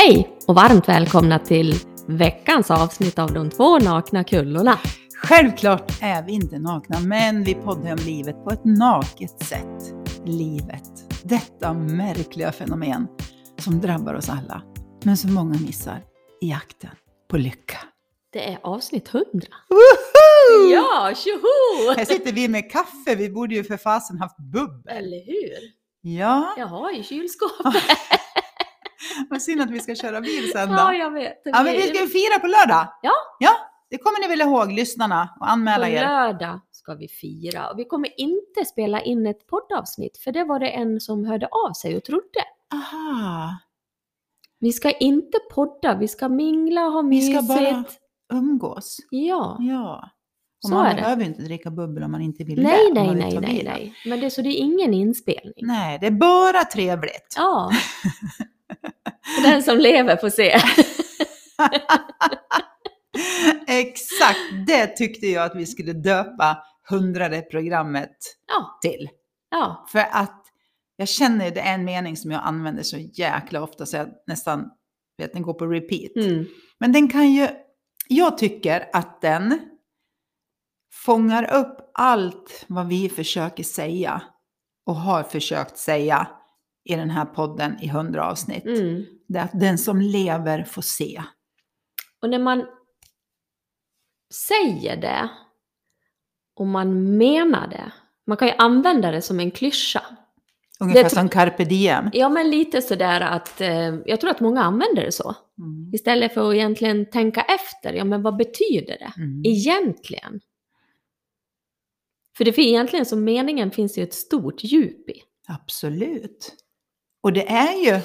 Hej och varmt välkomna till veckans avsnitt av De två nakna kullorna. Självklart är vi inte nakna, men vi poddar om livet på ett naket sätt. Livet, detta märkliga fenomen som drabbar oss alla, men som många missar i jakten på lycka. Det är avsnitt 100. Woho! Ja, tjoho! Här sitter vi med kaffe, vi borde ju för fasen haft bubbel. Eller hur? Ja, Jag har ju kylskåpet. vad synd att vi ska köra bil sen då. Ja, jag vet. Ja, men vi ska ju fira på lördag. Ja. Ja, det kommer ni väl ihåg, lyssnarna, och På anmäla er. lördag ska vi fira. Och vi kommer inte spela in ett poddavsnitt, för det var det en som hörde av sig och trodde. Aha, Vi ska inte podda, vi ska mingla, ha vi mysigt. ska bara umgås. Ja. Ja. Och Så man är det. behöver ju inte dricka bubbel om man inte vill Nej, det. nej, nej, nej, nej. Men det, så det är ingen inspelning. Nej, det är bara trevligt. Ja. Den som lever får se. Exakt, det tyckte jag att vi skulle döpa hundrade programmet Ja, till. ja. För att jag känner det är en mening som jag använder så jäkla ofta så jag nästan vet den går på repeat. Mm. Men den kan ju, jag tycker att den fångar upp allt vad vi försöker säga och har försökt säga i den här podden i hundra avsnitt. Mm. Det är att den som lever får se. Och när man säger det och man menar det, man kan ju använda det som en klyscha. Ungefär Det- som carpe diem. Ja, men lite sådär att eh, jag tror att många använder det så. Mm. Istället för att egentligen tänka efter, ja men vad betyder det Mm. egentligen? För det finns egentligen som meningen finns ju ett stort djup i. Absolut. Och det är ju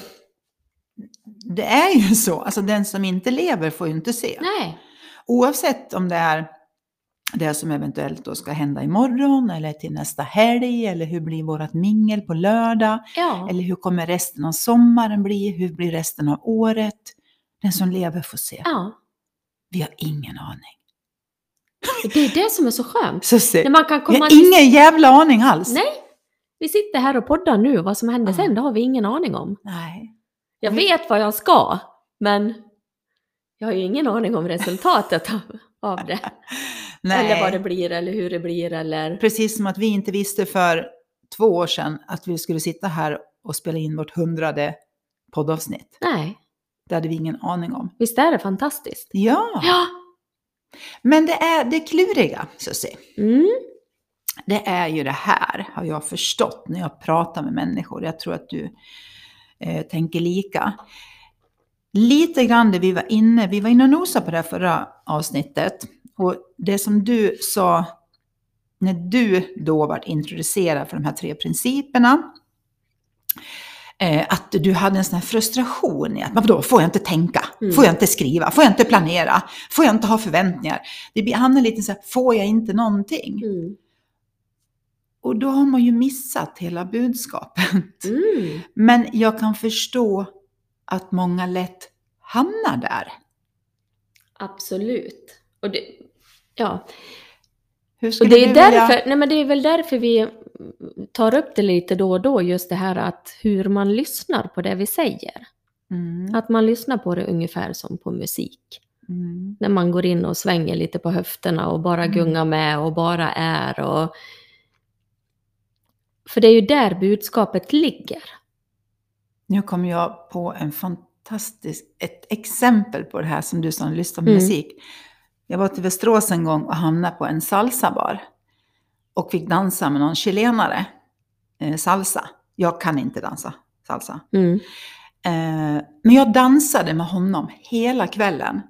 det är ju så, alltså den som inte lever får ju inte se. Nej. Oavsett om det är det som eventuellt då ska hända imorgon eller till nästa helg eller hur blir vårat mingel på lördag Ja. eller hur kommer resten av sommaren bli, hur blir resten av året? Den som lever får se. ja. Vi har ingen aning. Det är det som är så skönt. Så se, När man kan vi komma har ingen jävla aning alls. Nej. Vi sitter här och poddar nu, vad som händer Ja. sen det har vi ingen aning om. Nej. Jag vet vad jag ska, men jag har ju ingen aning om resultatet av, det. Nej. Eller vad det blir, eller hur det blir, eller... Precis som att vi inte visste för två år sedan att vi skulle sitta här och spela in vårt hundrade poddavsnitt. Nej, Det hade vi ingen aning om. visst är det fantastiskt? Ja, Ja! men det är det kluriga, Susie. Mm. Det är ju det här, har jag förstått när jag pratar med människor. Jag tror att du tänker lika. Lite grann det vi var inne, vi var inne och nosade på det här förra avsnittet. Och det som du sa när du då var introducerad för de här tre principerna. Eh, att du hade en sån här frustration i att, vadå, får jag inte tänka? Mm. Får jag inte skriva? Får jag inte planera? Får jag inte ha förväntningar? Det blir- hamnar lite så här, får jag inte någonting? Mm. Och då har man ju missat hela budskapet. Mm. Men jag kan förstå att många lätt hamnar där. Absolut. Och det, ja. Och det är, därför, nej men det är väl därför vi tar upp det lite då och då, just det här att hur man lyssnar på det vi säger. Mm, Att man lyssnar på det ungefär som på musik. mm, När man går in och svänger lite på höfterna och bara Mm. gungar med och bara är. Och... För det är ju där budskapet ligger. Nu kom jag på en fantastisk, ett exempel på det här som du sa, lyssna på Mm. musik. Jag var till Västerås en gång och hamnade på en salsabar. Och fick dansa med någon chilenare. Eh, salsa. Jag kan inte dansa salsa. Mm. Eh, men jag dansade med honom hela kvällen.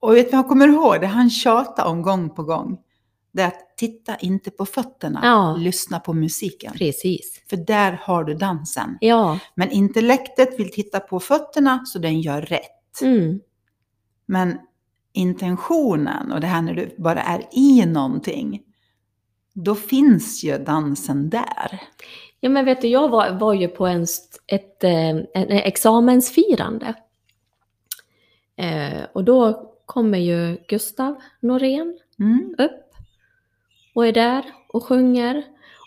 Och vet du vad jag kommer ihåg? Det han tjatade om gång på gång. Det är att titta inte på fötterna, Ja. lyssna på musiken. Precis. För där har du dansen. Ja. Men intellektet vill titta på fötterna så den gör rätt. Mm. Men intentionen och det här när du bara är i någonting, då finns ju dansen där. Ja men vet du, jag var, var ju på en, ett, eh, en examensfirande. Eh, och då kommer ju Gustav Norén Mm. upp och är där och sjunger.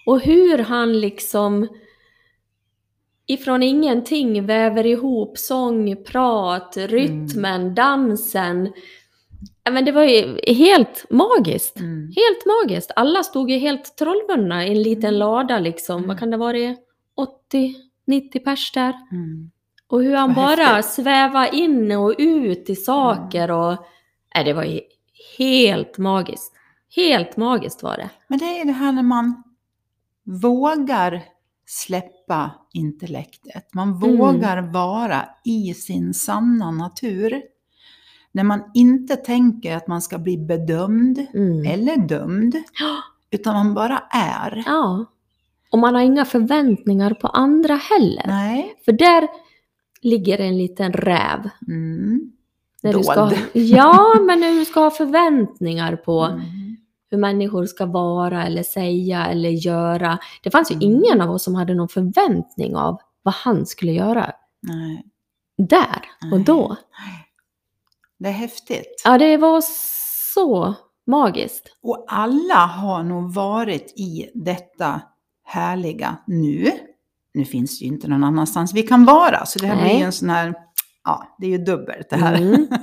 Och hur han liksom ifrån ingenting väver ihop sång, prat, rytmen, dansen. Ja, Men det var ju helt magiskt. Mm. Helt magiskt. Alla stod ju helt trollbundna i en liten Mm. lada liksom. Mm. Vad kan det vara? 80-90 pers där. Mm. Och hur han bara häftigt. svävar in och ut i saker och... Nej, det var ju helt magiskt. Helt magiskt var det. Men det är det här när man vågar släppa intellektet. Man Mm. vågar vara i sin sanna natur. När man inte tänker att man ska bli bedömd Mm. eller dömd, utan man bara är. Ja. Och man har inga förväntningar på andra heller. Nej. För där ligger en liten räv. Mm. När du ska, ja, men när du ska ha förväntningar på Mm. Hur människor ska vara eller säga eller göra. Det fanns ju Mm. ingen av oss som hade någon förväntning av vad han skulle göra Nej. där och Nej. då. Det är häftigt. Ja, det var så magiskt. Och alla har nog varit i detta härliga nu. Nu finns det ju inte någon annanstans vi kan vara, så det här Nej. blir ju en sån här, ja, det är ju dubbelt det här. Mm.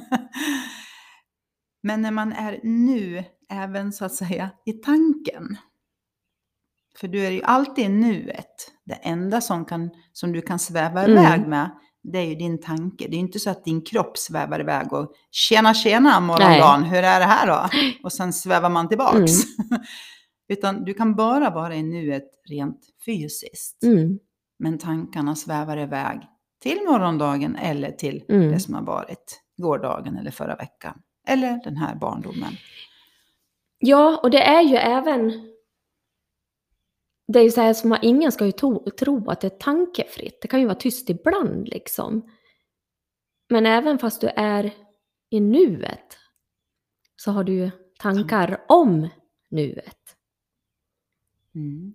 Men när man är nu, även så att säga i tanken. För du är ju alltid i nuet. Det enda som, kan, som du kan sväva Mm. iväg med, det är ju din tanke. Det är ju inte så att din kropp svävar iväg och tjena tjena morgondagen, hur är det här då? Och sen svävar man tillbaks. Utan du kan bara vara i nuet rent fysiskt. Mm. Men tankarna svävar iväg till morgondagen eller till Mm. det som har varit gårdagen eller förra veckan. Eller den här barndomen. Ja, och det är ju även... Det är ju så här som att ingen ska ju to, tro att det är tankefritt. Det kan ju vara tyst ibland liksom. Men även fast du är i nuet så har du ju tankar om nuet. Mm.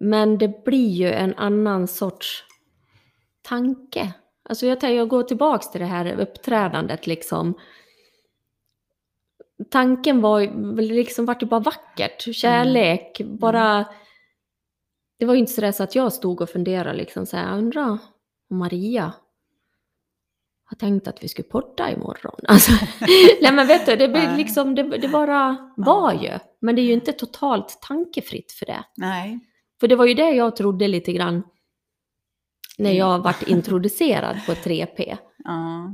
Men det blir ju en annan sorts tanke. Alltså jag, tänker, jag går tillbaks till det här uppträdandet liksom. Tanken var ju liksom vart det bara vackert, kärlek, bara... Det var ju inte sådär så att jag stod och funderade liksom så här, jag undrar om Maria har tänkt att vi skulle podda imorgon. Alltså, nej men vet du, det, blir liksom, det, det bara var ju. Men det är ju inte totalt tankefritt för det. Nej. För det var ju det jag trodde lite grann när Mm. jag vart introducerad på 3P. Ja.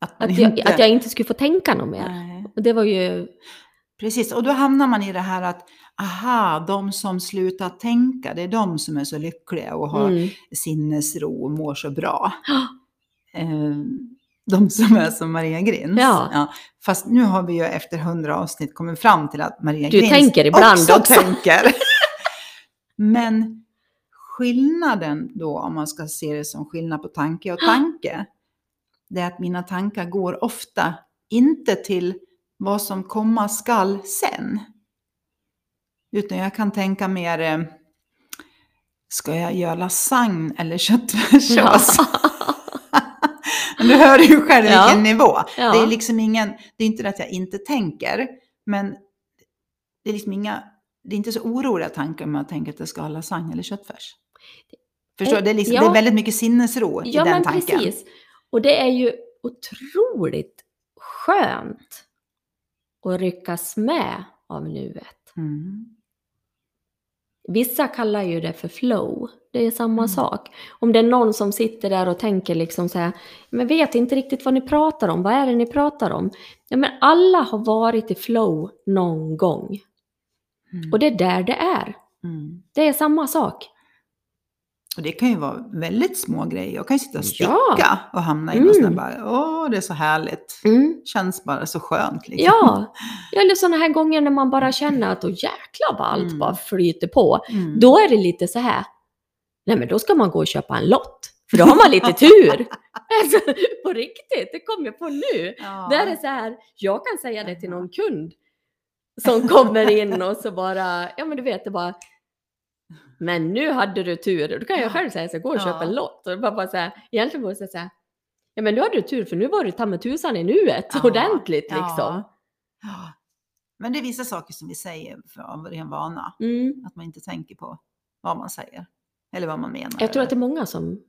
Att, Att jag, inte- att jag inte skulle få tänka något mer. Nej. Och det var ju... Precis, och då hamnar man i det här att aha, de som slutar tänka, det är de som är så lyckliga och har Mm. sinnesro och mår så bra. Eh, De som är som Maria Grins. Ja. Fast nu har vi ju efter hundra avsnitt kommit fram till att Maria Du Grins tänker ibland också. tänker. Men skillnaden då, om man ska se det som skillnad på tanke och tanke, det är att mina tankar går ofta inte till vad som komma skall sen. Utan jag kan tänka mer, eh, ska jag göra lasagne eller köttfärssås? Men du hör ju själv Ja. vilken nivå. Ja. Det är liksom ingen, det är inte det att jag inte tänker, men det är liksom inga, det är inte så oroliga tankar om jag tänker att jag ska ha lasagne eller köttfärs. Förstår du? Det är, liksom, Ja. det är väldigt mycket sinnesro i Ja, den men tanken. precis. Och det är ju otroligt skönt att ryckas med av nuet. Mm. Vissa kallar ju det för flow. Det är samma Mm. sak. Om det är någon som sitter där och tänker liksom så här, men vet inte riktigt vad ni pratar om, vad är det ni pratar om? Ja, men alla har varit i flow någon gång. Mm. Och det är där det är. Mm. Det är samma sak. Och det kan ju vara väldigt små grejer. Jag kan ju sitta och sticka Ja. och hamna i Mm. där bara, åh det är så härligt. Mm. Känns bara så skönt liksom. Ja, eller sådana här gånger när man bara känner att åh jäklar vad allt Mm. bara flyter på. Mm. Då är det lite så här, nej men då ska man gå och köpa en lott. För då har man lite tur. Alltså, på riktigt, det kom jag på nu. ja. Det är så här, jag kan säga det till någon kund som kommer in och så bara, ja men du vet det bara, men nu hade du tur. Då kan jag själv säga så gå och Ja. en lott. Och bara, bara så här, egentligen borde jag säga, ja men nu hade du tur för nu var du ta med tusan i nuet Ja, ordentligt liksom. Ja. Men det är vissa saker som vi säger av ren vana. Mm. Att man inte tänker på vad man säger. Eller vad man menar. Jag tror att det är många som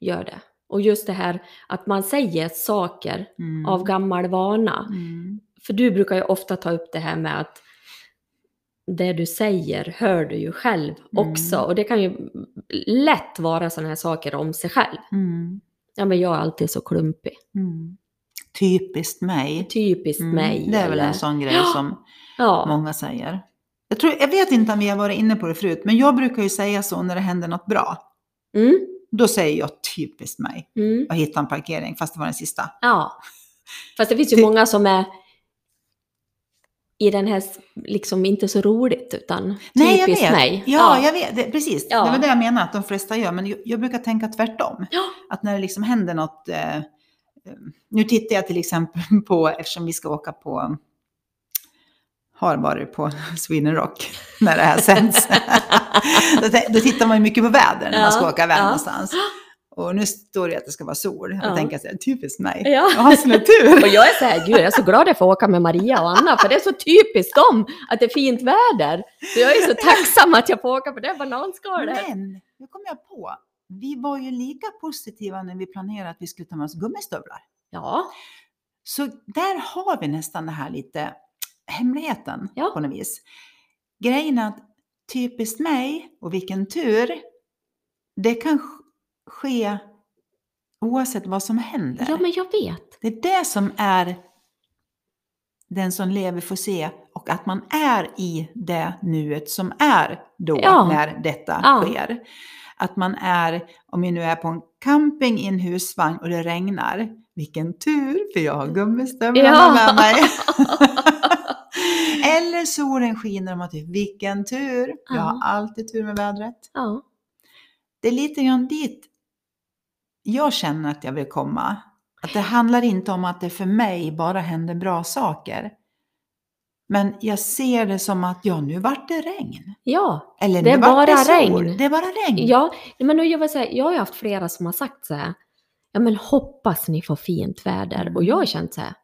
gör det. Och just det här att man säger saker Mm. av gammal vana. Mm. För du brukar ju ofta ta upp det här med att det du säger hör du ju själv också. Mm. Och det kan ju lätt vara sådana här saker om sig själv. Mm. Ja men jag är alltid så klumpig. Mm. Typiskt mig. Typiskt Mm. mig. Det är väl eller- en sån grej som Ja. många säger. Jag, tror, jag vet inte om vi har varit inne på det förut, men jag brukar ju säga så när det händer något bra. Mm. Då säger jag typiskt mig Mm. och hittar en parkering, fast det var den sista. Ja. Fast det finns ju Det- många som är i den här, liksom inte så roligt utan Nej, jag typiskt vet. mig. Ja, jag vet. Det, precis. Ja. Det var det jag menar att de flesta gör. Men jag, jag brukar tänka tvärtom. Ja. Att när det liksom händer något. Eh, eh, nu tittar jag till exempel på, eftersom vi ska åka på, har varit på Sweden Rock när det här sänds. då, då tittar man ju mycket på väder när man ska Ja, åka iväg ja. någonstans. Och nu står det att det ska vara sol. Ja. Då tänker jag så här, typiskt mig. Ja. Jag har sån tur. Och jag är så här, gud jag är så glad att jag får åka med Maria och Anna för det är så typiskt dem att det är fint väder. Så jag är så tacksam att jag får åka på det bananskalet. Men, nu kom jag på. Vi var ju lika positiva när vi planerade att vi skulle ta med oss gummistövlar. Ja, Så där har vi nästan det här lite hemligheten Ja. på något vis. Grejen är att typiskt mig och vilken tur, det kan sk- ske oavsett vad som händer. ja men jag vet. Det är det som är den som lever får se och att man är i det nuet som är då Ja. när detta Ja. sker. Att man är, om vi nu är på en camping i en husvagn och det regnar, vilken tur för jag har gummistövlarna Ja. med mig. Eller solen skiner och man tycker vilken tur, jag Ja. har alltid tur med vädret. Det är lite grann dit jag känner att jag vill komma. Att det handlar inte om att det för mig bara händer bra saker. Men jag ser det som att, ja nu vart det regn. ja. Eller Det är det bara sol. regn. Det är bara regn. Ja, men nu, jag, vill säga, jag har ju haft flera som har sagt så här, ja men hoppas ni får fint väder. Och jag har känt så här,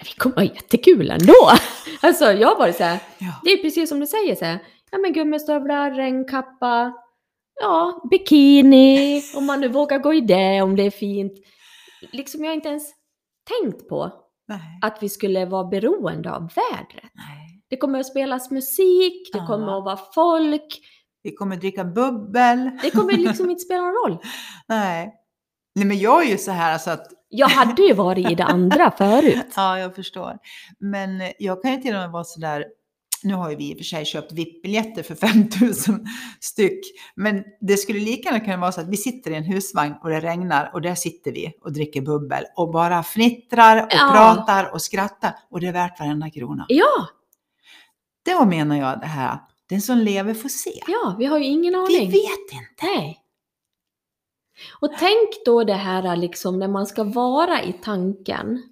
det kommer vara jättekul ändå. alltså jag har varit så här, Ja. det är precis som du säger så här, ja men gummistövlar, regnkappa, ja bikini, om man nu vågar gå i det, om det är fint. Liksom jag har inte ens tänkt på Nej. att vi skulle vara beroende av vädret. Nej. Det kommer att spelas musik, det Ja. kommer att vara folk, Vi kommer dricka bubbel. det kommer liksom inte spela någon roll. Nej. Nej men jag är ju så här alltså att Jag hade ju varit i det andra förut. Ja, jag förstår. Men jag kan ju till och med vara sådär, nu har ju vi i och för sig köpt VIP-biljetter för 5000 styck, men det skulle lika gärna kunna vara så att vi sitter i en husvagn och det regnar och där sitter vi och dricker bubbel och bara fnittrar och Ja. pratar och skrattar och det är värt varenda krona. Ja, Då menar jag det här, den som lever får se. ja, vi har ju ingen Vi aning. vet inte. Nej. Och tänk då det här liksom när man ska vara i tanken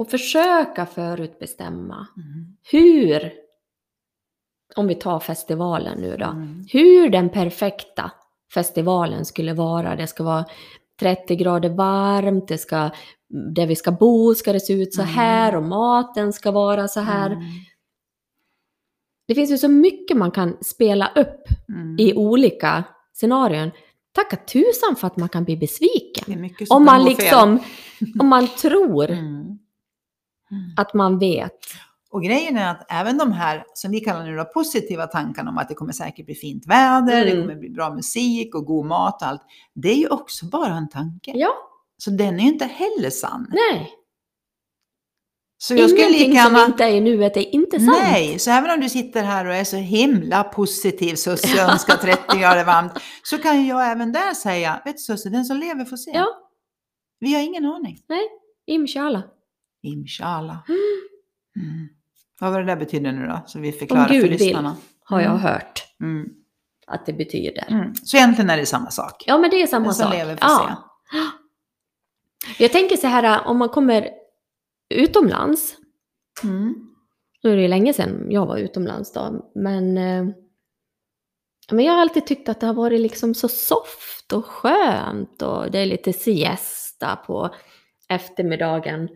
och försöka förutbestämma Mm. hur, om vi tar festivalen nu då, Mm. hur den perfekta festivalen skulle vara. Det ska vara 30 grader varmt, det ska, där vi ska bo ska det se ut så Mm. här och maten ska vara så här. Mm. Det finns ju så mycket man kan spela upp Mm. i olika scenarion. Tacka tusan för att man kan bli besviken. Om man liksom, om man tror Mm. Mm. att man vet. Och grejen är att även de här, som vi kallar nu då, positiva tankarna om att det kommer säkert bli fint väder, det Mm. kommer bli bra musik och god mat och allt. Det är ju också bara en tanke. Ja, Så den är ju inte heller sann. nej. Så jag skulle Ingenting lika som gärna... inte är i nuet är inte sant. Nej, så även om du sitter här och är så himla positiv Susse önskar 30 grader varmt, så kan jag även där säga, vet du Susse, den som lever får se. Ja. Vi har ingen aning. Inshallah. Inshallah. Mm. Mm. Vad var det där betyder nu då? Så vi förklarar Om Gud för vill. lyssnarna. Har jag Mm. hört Mm. att det betyder. Mm. Så egentligen är det samma sak. Ja, men det är samma sak. lever ja. Jag tänker så här, om man kommer utomlands. Mm. Nu är det ju länge sedan jag var utomlands då, men, eh, men jag har alltid tyckt att det har varit liksom så soft och skönt och det är lite siesta på eftermiddagen.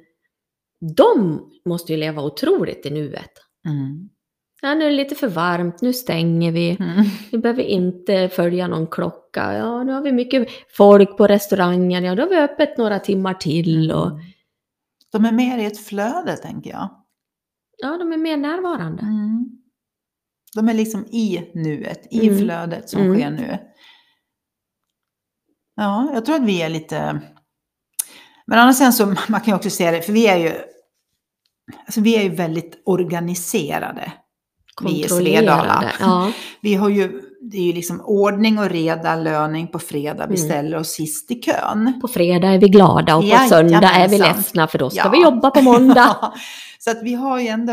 De måste ju leva otroligt i nuet. Mm. Ja, nu är det lite för varmt, nu stänger vi. Mm. Vi behöver inte följa någon klocka. Ja, nu har vi mycket folk på restaurangen. Ja, då har vi öppet några timmar till. Och, De är mer i ett flöde, tänker jag. ja, de är mer närvarande. Mm. De är liksom i nuet, i Mm. flödet som Mm. sker nu. Ja, jag tror att vi är lite... Men annars sen så, man kan ju också se det, för vi är ju, alltså vi är ju väldigt organiserade. Vi. Kontrollerade. Ja. Vi har ju, det är ju liksom ordning och reda, löning på fredag, vi Mm. ställer oss sist i kön. På fredag är vi glada och på söndag är vi ledsna för då ska Ja. vi jobba på måndag. så att vi har ju ändå,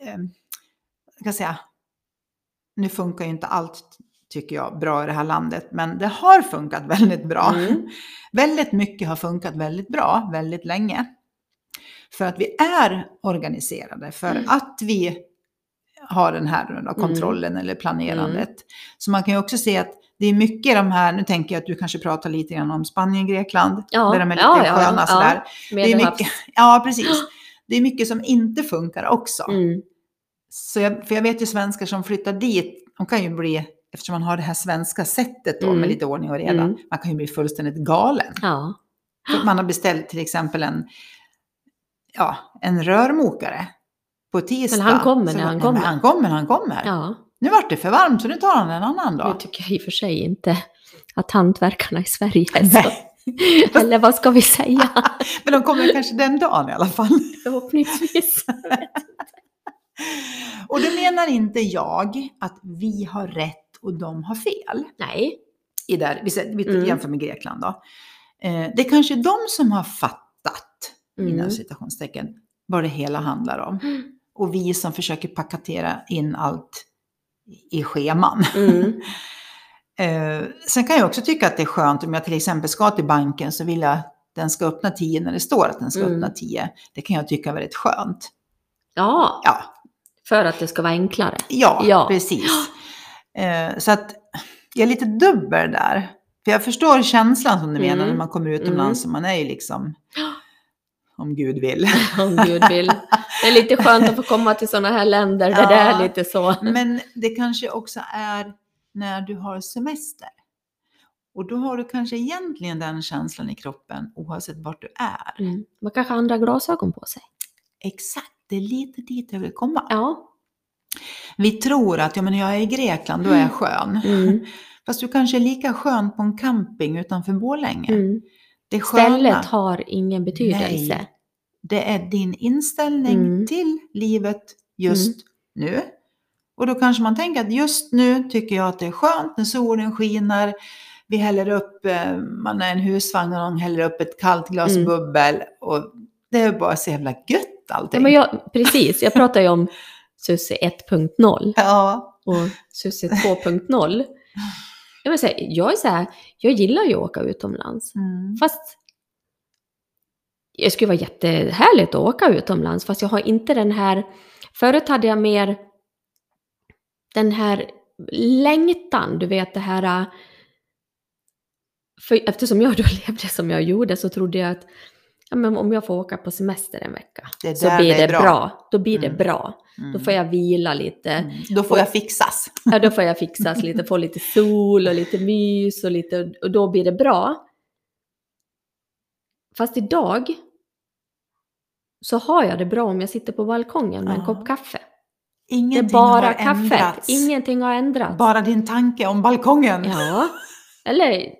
eh, kan säga, nu funkar ju inte allt tycker jag bra i det här landet, men det har funkat väldigt bra. Mm. Väldigt mycket har funkat väldigt bra, väldigt länge. För att vi är organiserade, för Mm. att vi har den här då, kontrollen eller planerandet. Så man kan ju också se att det är mycket de här, nu tänker jag att du kanske pratar lite grann om Spanien, Grekland, Ja, där de är lite ja, ja, sköna ja. sådär. Det är mycket, ja, precis. Det är mycket som inte funkar också. Mm. Så jag, för jag vet ju svenskar som flyttar dit, de kan ju bli, eftersom man har det här svenska sättet då Mm. med lite ordning och reda, Mm. man kan ju bli fullständigt galen. Ja. Man har beställt till exempel en, ja, en rörmokare på tisdag. Men han kommer när han kommer. Han kommer han kommer. ja. Nu vart det för varmt så nu tar han en annan Nu dag. tycker jag i och för sig inte att hantverkarna i Sverige är så. Eller vad ska vi säga? Men de kommer kanske den dagen i alla fall. Förhoppningsvis. Och då menar inte jag att vi har rätt och de har fel. Nej. I där, vi Mm. jämför med Grekland då. Eh, det är kanske de som har fattat, Mm. inom citationstecken, vad det hela handlar om. Och vi som försöker paketera in allt i scheman. Mm. Eh, sen kan jag också tycka att det är skönt om jag till exempel ska till banken så vill jag att den ska öppna 10 när det står att den ska Mm. öppna 10. Det kan jag tycka är väldigt skönt. Ja, Ja, för att det ska vara enklare. ja, Ja. precis. Eh, så att jag är lite dubbel där. För jag förstår känslan som du menar Mm. när man kommer utomlands och man är ju liksom, om Gud vill. Om Gud vill. Det är lite skönt att få komma till sådana här länder där Ja. det är lite så. Men det kanske också är när du har semester. Och då har du kanske egentligen den känslan i kroppen oavsett vart du är. Mm. Man kanske har andra glasögon på sig. Exakt, det är lite dit jag vill komma. Ja. Vi tror att ja, men jag är i Grekland, då är jag skön. Mm. Fast du kanske är lika skön på en camping utanför Borlänge. Mm. Det sköna, Stället har ingen betydelse. Nej. det är din inställning Mm. till livet just nu. Och då kanske man tänker att just nu tycker jag att det är skönt när solen skiner. Vi häller upp, eh, man är en husvagn och någon häller upp ett kallt glas Mm. bubbel. Och det är bara så jävla gött Ja, allting. men jag, precis, jag pratar ju om Susie 1.0 ja. och Susie 2.0. Jag, vill säga, jag är så här, jag gillar ju att åka utomlands. Mm. Fast det skulle vara jättehärligt att åka utomlands, fast jag har inte den här... Förut hade jag mer den här längtan, du vet det här... äh, För eftersom jag då levde som jag gjorde så trodde jag att ja, men om jag får åka på semester en vecka så blir det bra. bra. Då blir Mm. det bra. Mm. Då får jag vila lite. Mm. Då får jag fixas. Ja, då får jag fixas lite, få lite sol och lite mys och, lite, och då blir det bra. Fast idag så har jag det bra om jag sitter på balkongen med en kopp kaffe. Det är Ingenting bara har kaffet, ändrats. ingenting har ändrats. Bara din tanke om balkongen. Ja, eller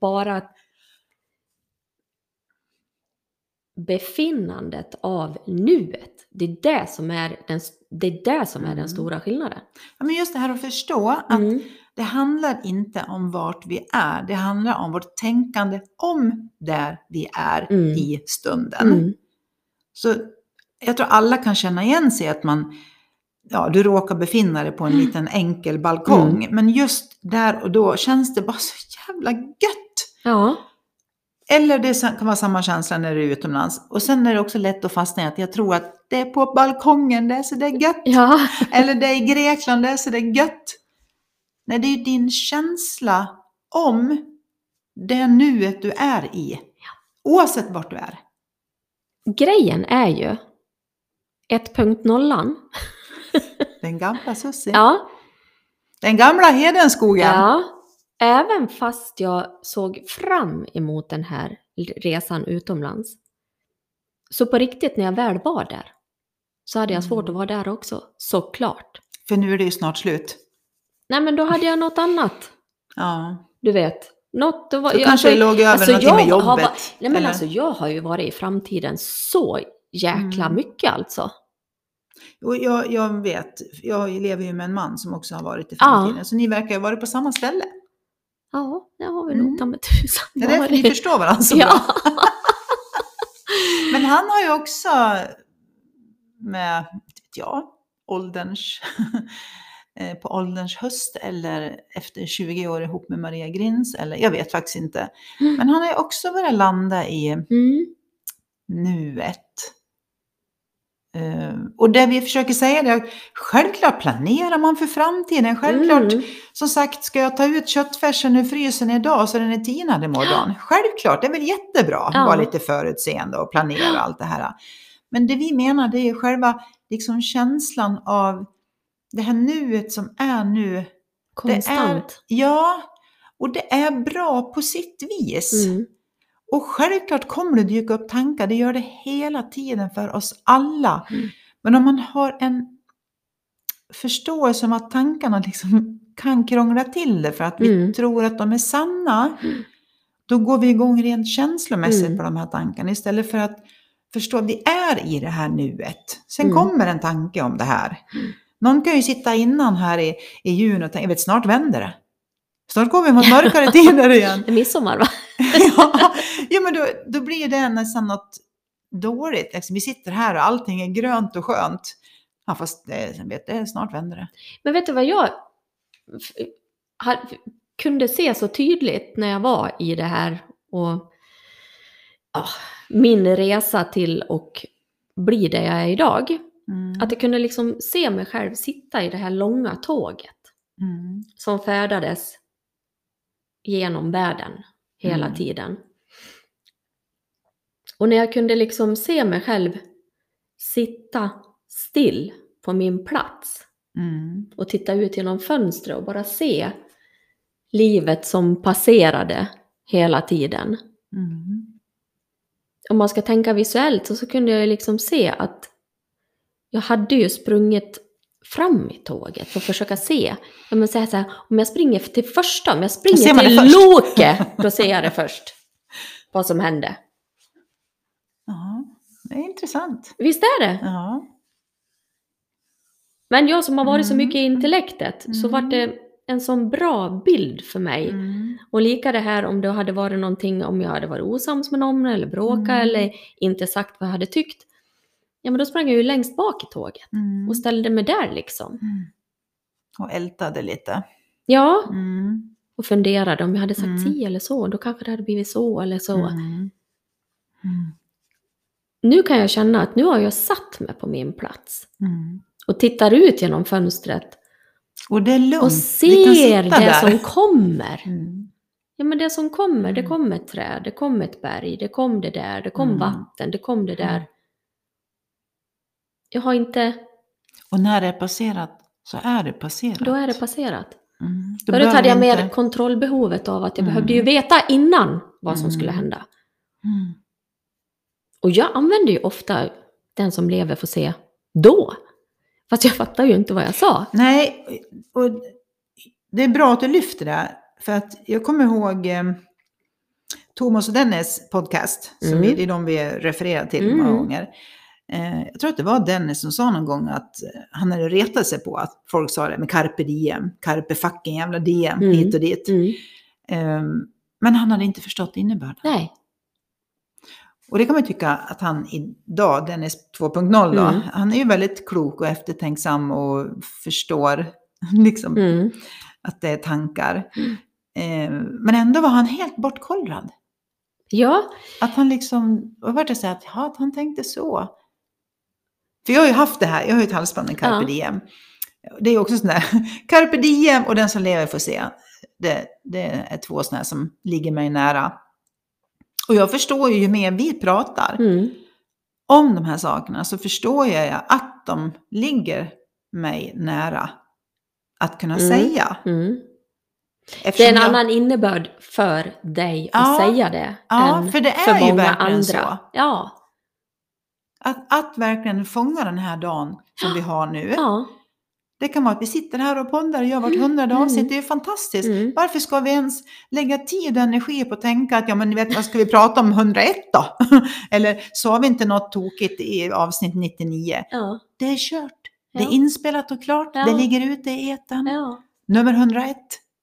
bara befinnandet av nuet. Det är det som är den, det är det som är Mm. den stora skillnaden. Ja, men just det här att förstå att Mm. det handlar inte om vart vi är. Det handlar om vårt tänkande om där vi är Mm. i stunden. Mm. Så jag tror alla kan känna igen sig att man, ja, du råkar befinna dig på en liten enkel balkong. Mm. Men just där och då känns det bara så jävla gött. Ja, Eller det kan vara samma känsla när du är utomlands. Och sen är det också lätt att fastna i att jag tror att det är på balkongen, det är så det är gött. ja. Eller det är i Grekland, det är så det är gött. Nej, det är ju din känsla om det nuet du är i. Oavsett vart du är. Grejen är ju 1.0 Den gamla Sussi. Ja, Den gamla Hedenskogen. ja. Även fast jag såg fram emot den här resan utomlands. Så på riktigt, när jag väl var där, så hade jag svårt Mm. att vara där också. Såklart. För nu är det ju snart slut. Nej, men då hade jag något annat. Ja. Du vet. Något, var, jag- kanske det låg över alltså, någonting med jobbet. har Nej men eller? alltså jag har ju varit i framtiden så jäkla Mm. mycket alltså. Och jag, jag vet, jag lever ju med en man som också har varit i Ja. framtiden. Så ni verkar ha varit på samma ställe. Ja, det har vi Mm. nog ta med tusan Det är därför ni förstår varandra så Ja. bra. Men han har ju också med, jag, ålderns, eh, på ålderns höst eller efter 20 år ihop med Maria Grins eller jag vet faktiskt inte. Mm. Men han har ju också börjat landa i Mm. nuet. Eh, och det vi försöker säga är att självklart planerar man för framtiden. Självklart, Mm. som sagt, ska jag ta ut köttfärsen ur frysen idag så den är tinad imorgon? Självklart, det är väl jättebra att Ja. vara lite förutseende och planera allt det här. Men det vi menar det är själva liksom känslan av det här nuet som är nu. Konstant. Är, ja, och det är bra på sitt vis. Mm. Och självklart kommer det dyka upp tankar, det gör det hela tiden för oss alla. Mm. Men om man har en förståelse om att tankarna liksom kan krångla till det för att vi Mm. tror att de är sanna, Mm. då går vi igång rent känslomässigt Mm. på de här tankarna istället för att förstå att vi är i det här nuet. Sen Mm. kommer en tanke om det här. Mm. Någon kan ju sitta innan här i, i juni och tänka, jag vet snart vänder det. Snart går vi mot mörkare tider igen. Det är midsommar va? ja, ja, men då, då blir det nästan något dåligt. Liksom, vi sitter här och allting är grönt och skönt. Ja, fast det, vet, det, snart vänder det. Men vet du vad jag kunde se så tydligt när jag var i det här och ja, min resa till och bli det jag är idag. Mm. Att jag kunde liksom se mig själv sitta i det här långa tåget Mm. som färdades genom världen hela Mm. tiden. Och när jag kunde liksom se mig själv sitta still på min plats Mm. och titta ut genom fönstret och bara se livet som passerade hela tiden. Mm. Om man ska tänka visuellt så, så kunde jag liksom se att jag hade ju sprungit fram i tåget att försöka se. Ja, men säga så här, om jag springer till första, om jag springer till. Loke, då ser jag det först. Vad som hände. Ja, det är intressant. Visst är det? Ja. Men jag som har varit så Mm. mycket i intellektet så Mm. var det en sån bra bild för mig. Mm. Och lika det här om det hade varit någonting, om jag hade varit osams med någon eller bråkat Mm. eller inte sagt vad jag hade tyckt. Ja men då sprang jag ju längst bak i tåget Mm. och ställde mig där liksom. Mm. Och ältade lite. Ja, Mm. och funderade om jag hade sagt Mm. si eller så, då kanske det hade blivit så eller så. Mm. Mm. Nu kan jag känna att nu har jag satt mig på min plats och tittar ut genom fönstret Och det är lugnt. och ser det där. som kommer. Mm. Ja men det som kommer, det Mm. kom ett träd, det kom ett berg, det kom det där, det kom vatten, det kom det där. Mm. Jag har inte, Och när det är passerat så är det passerat. då är det passerat. Mm. Då Förut hade jag mer inte- kontrollbehovet av att jag Mm. behövde ju veta innan vad som Mm. skulle hända. Mm. Och jag använder ju ofta den som lever får se då. Fast jag fattar ju inte vad jag sa. Nej, och det är bra att du lyfter det. För att jag kommer ihåg eh, Thomas och Dennis podcast. Som Mm. vi, det är de vi refererar till Mm. många gånger. Eh, jag tror att det var Dennis som sa någon gång att eh, han hade retat sig på att folk sa det med carpe diem, carpe fucking jävla diem, Mm. hit och dit. Mm. Eh, men han hade inte förstått innebörden. Nej. Och det kan man tycka att han idag, Dennis 2.0 då, Mm. han är ju väldigt klok och eftertänksam och förstår liksom Mm. att det är tankar. Eh, men ändå var han helt bortkollrad. Ja, Att han liksom, vad var det så att, ja, att han tänkte så. För jag har ju haft det här, jag har ju ett halsband med carpe Ja. diem. Det är också sån där, carpe diem och den som lever får se. Det, det är två sådana som ligger mig nära. Och jag förstår ju, ju mer vi pratar mm. om de här sakerna så förstår jag att de ligger mig nära att kunna Mm. säga. Mm. Det är en jag- annan innebörd för dig att Ja. säga det Ja, än för det för är ju många andra. så. Ja, Att, att verkligen fånga den här dagen som vi har nu. ja. Det kan vara att vi sitter här och poddar och gör vårt hundrade Mm. avsnitt. Det är ju fantastiskt. Mm. Varför ska vi ens lägga tid och energi på att tänka att ja men ni vet vad ska vi prata om 101 då? Eller sa vi inte något tokigt i avsnitt 99? ja. Det är kört. Det Ja. är inspelat och klart. Ja. Det ligger ute i etern. ja. Nummer 101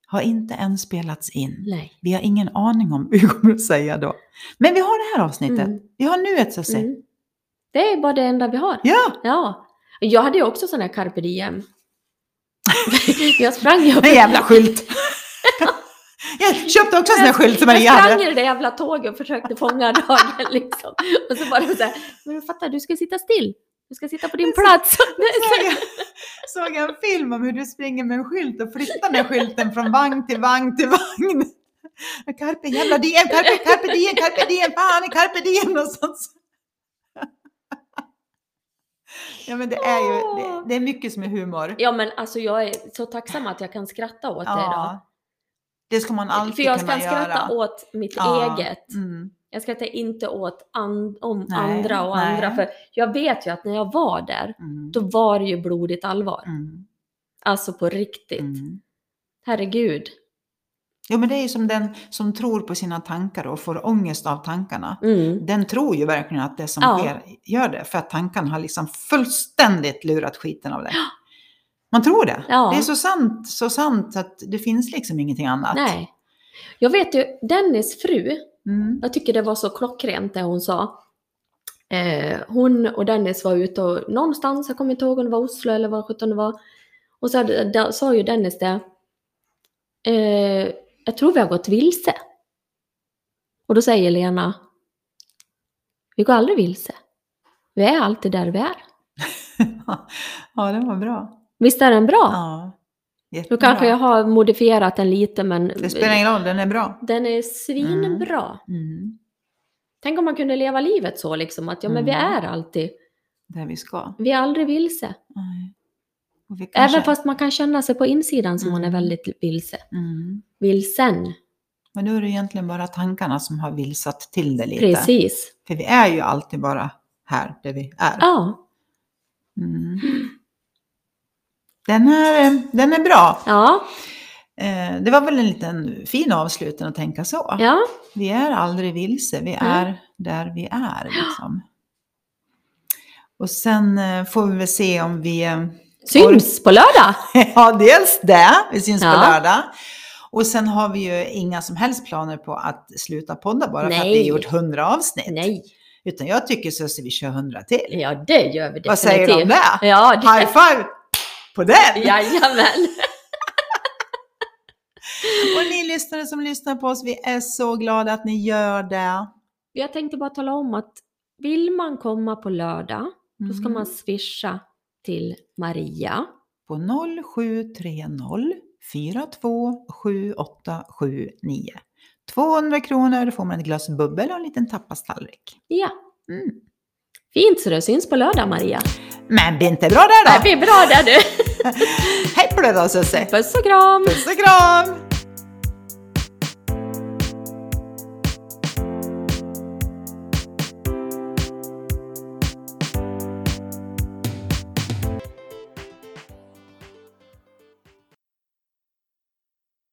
har inte än spelats in. Nej. Vi har ingen aning om vad vi kommer att säga då. Men vi har det här avsnittet. Mm. Vi har nuet så att säga. Det är bara det enda vi har. Ja, Ja. Jag hade ju också sån här carpe diem. jag sprang ju en jävla skylt. Jag köpte också en sån här skylt som Maria Jag sprang hade. i det där jävla tåget och försökte fånga dagen liksom. Och så bara så här, men du fattar, du ska sitta still. Du ska sitta på din plats. såg jag, såg jag en film om hur du springer med en skylt och flyttar den skylten från vagn till vagn till vagn. Carpe jävla diem, carpe, carpe diem, carpe diem, fan carpe diem och sånt. Ja men det är ju, det, det är mycket som är humor. Ja men alltså jag är så tacksam att jag kan skratta åt det idag. Ja, det ska man alltid För jag kunna kan skratta göra. åt mitt Ja, eget. Mm. Jag skrattar inte åt an- om Nej, andra och nej. andra. För jag vet ju att när jag var där, Mm. då var det ju blodigt allvar. Mm. Alltså på riktigt. Mm. Herregud. Jo men det är ju som den som tror på sina tankar och får ångest av tankarna. Mm. Den tror ju verkligen att det som Ja. sker gör det, för att tankarna har liksom fullständigt lurat skiten av dig. Man tror det. Ja. Det är så sant, så sant att det finns liksom ingenting annat. Nej. Jag vet ju, Dennis fru, Mm. jag tycker det var så klockrent det hon sa. Eh, hon och Dennis var ute och någonstans, jag kommer inte ihåg om det var Oslo eller vad sjutton det var. Och så hade, da, sa ju Dennis det. Eh, jag tror vi har gått vilse. Och då säger Lena. Vi går aldrig vilse. Vi är alltid där vi är. ja, den var bra. Visst är den bra? Ja, Nu jättebra. kanske jag har modifierat den lite men Det spelar ingen roll, den är bra. den är svinbra. Mm. Tänk om man kunde leva livet så liksom att ja men vi Mm. är alltid, Där vi ska. vi är aldrig vilse. Vi Även fast man kan känna sig på insidan som man är Mm. väldigt vilse. Mm. Vilsen. Men nu är det egentligen bara tankarna som har vilsat till det lite. Precis. För vi är ju alltid bara här där vi är. Ja. Mm. Den, är, eh, den är bra. Ja. Eh, Det var väl en liten fin avslutning att tänka så. Ja. Vi är aldrig vilse, vi är där vi är. Liksom. Och sen eh, får vi väl se om vi... eh, Syns på lördag. Ja, dels det, vi syns på Ja. lördag. Och sen har vi ju inga som helst planer på att sluta podda bara för att vi Nej. har gjort 100 avsnitt. Nej. Utan jag tycker så att vi kör 100 till. Ja, det gör vi definitivt. Vad säger du om det? Ja, det... High five på den! Jajamän. Och ni lyssnare som lyssnar på oss, vi är så glada att ni gör det. Jag tänkte bara tala om att vill man komma på lördag, då ska Mm. man swisha till Maria. På 0730 427879. 200 kronor, får man ett glas bubbel och en liten tapastallrik. Ja. Mm. Fint så det syns på lördag Maria. Men blir inte bra där då? blir bra där du. Hej på dig då Susie! Puss och kram! Puss och kram!